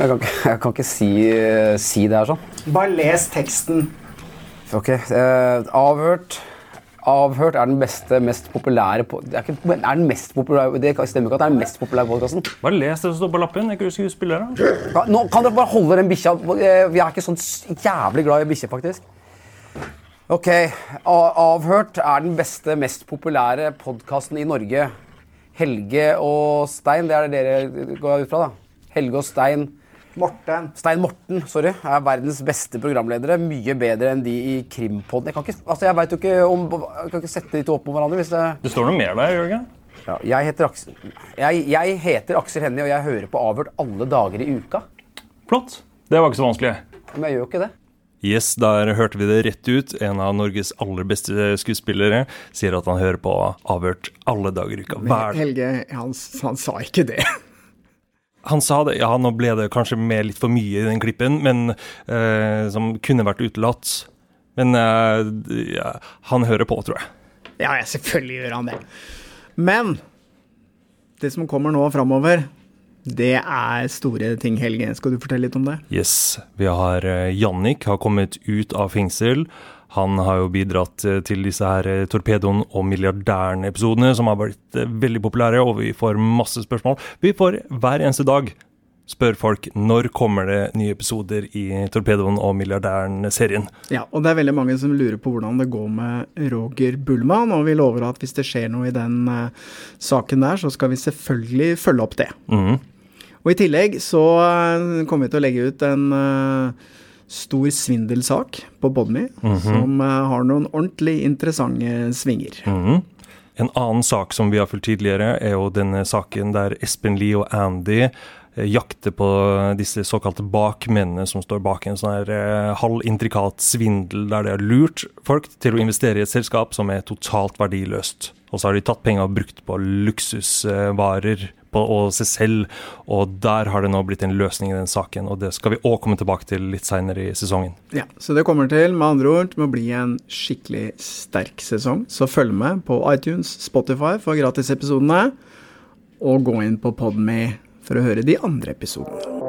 Jeg kan ikke, jeg kan ikke si, si det her sånn. Bare les teksten. Ok, eh, avhørt. Avhørt er den beste, mest populære på, det er, ikke, er den mest populære, Det stemmer ikke at det er den mest populære podkasten. Bare les det som står på lappen. Ikke du skuespiller? da? Nå kan dere bare holde den bikkja Eh, Vi er ikke sånn jævlig glad i bikkjer, faktisk. Ok, A- Avhørt er den beste, mest populære podkasten i Norge. Helge og Stein, det er det dere går ut fra, da. Helge og Stein Morten. Stein Morten sorry, er verdens beste programledere. Mye bedre enn de i Krimpodden. Jeg kan ikke, altså jeg vet jo ikke om, jeg kan ikke sette de to opp mot hverandre. hvis det... Det står noe mer der, Jørgen. Ja, jeg, heter Aksel, jeg, jeg heter Aksel Hennie, og jeg hører på Avhørt alle dager i uka. Flott. Det var ikke så vanskelig. Men jeg gjør jo ikke det. Yes, der hørte vi det rett ut. En av Norges aller beste skuespillere sier at han hører på Avhørt alle dager i uka. Hver Helge, han, han sa ikke det. Han sa det, ja, nå ble det kanskje med litt for mye i den klippen, men eh, som kunne vært utelatt. Men eh, ja, han hører på, tror jeg. Ja, ja, selvfølgelig gjør han det. Men det som kommer nå framover, det er store ting, Helge. Skal du fortelle litt om det? Yes, vi har eh, Jannik har kommet ut av fengsel. Han har jo bidratt eh, til disse her eh, Torpedoen og Milliardæren-episodene, som har vært eh, veldig populære, og vi får masse spørsmål. Vi får hver eneste dag spør folk når kommer det nye episoder i Torpedoen og Milliardæren-serien. Ja, og det er veldig mange som lurer på hvordan det går med Roger Bullmann, og vi lover at hvis det skjer noe i den uh, saken der, så skal vi selvfølgelig følge opp det. Mm. Og i tillegg så uh, kommer vi til å legge ut en eh, stor svindelsak på Podme, som eh, har noen ordentlig interessante svinger. Mhm. En annen sak som vi har fulgt tidligere, er jo denne saken der Espen Lie og Andy eh, jakter på disse såkalte bakmennene som står bak en sånn her eh, halvintrikat svindel der de har lurt folk til å investere i et selskap som er totalt verdiløst. Og så har de tatt penger og brukt på luksusvarer på, og seg selv, og der har det nå blitt en løsning i den saken. Og det skal vi òg komme tilbake til litt seinere i sesongen. Ja, Så det kommer til, med andre ord, til å bli en skikkelig sterk sesong. Så følg med på iTunes, Spotify for gratisepisodene, og gå inn på Podme for å høre de andre episodene.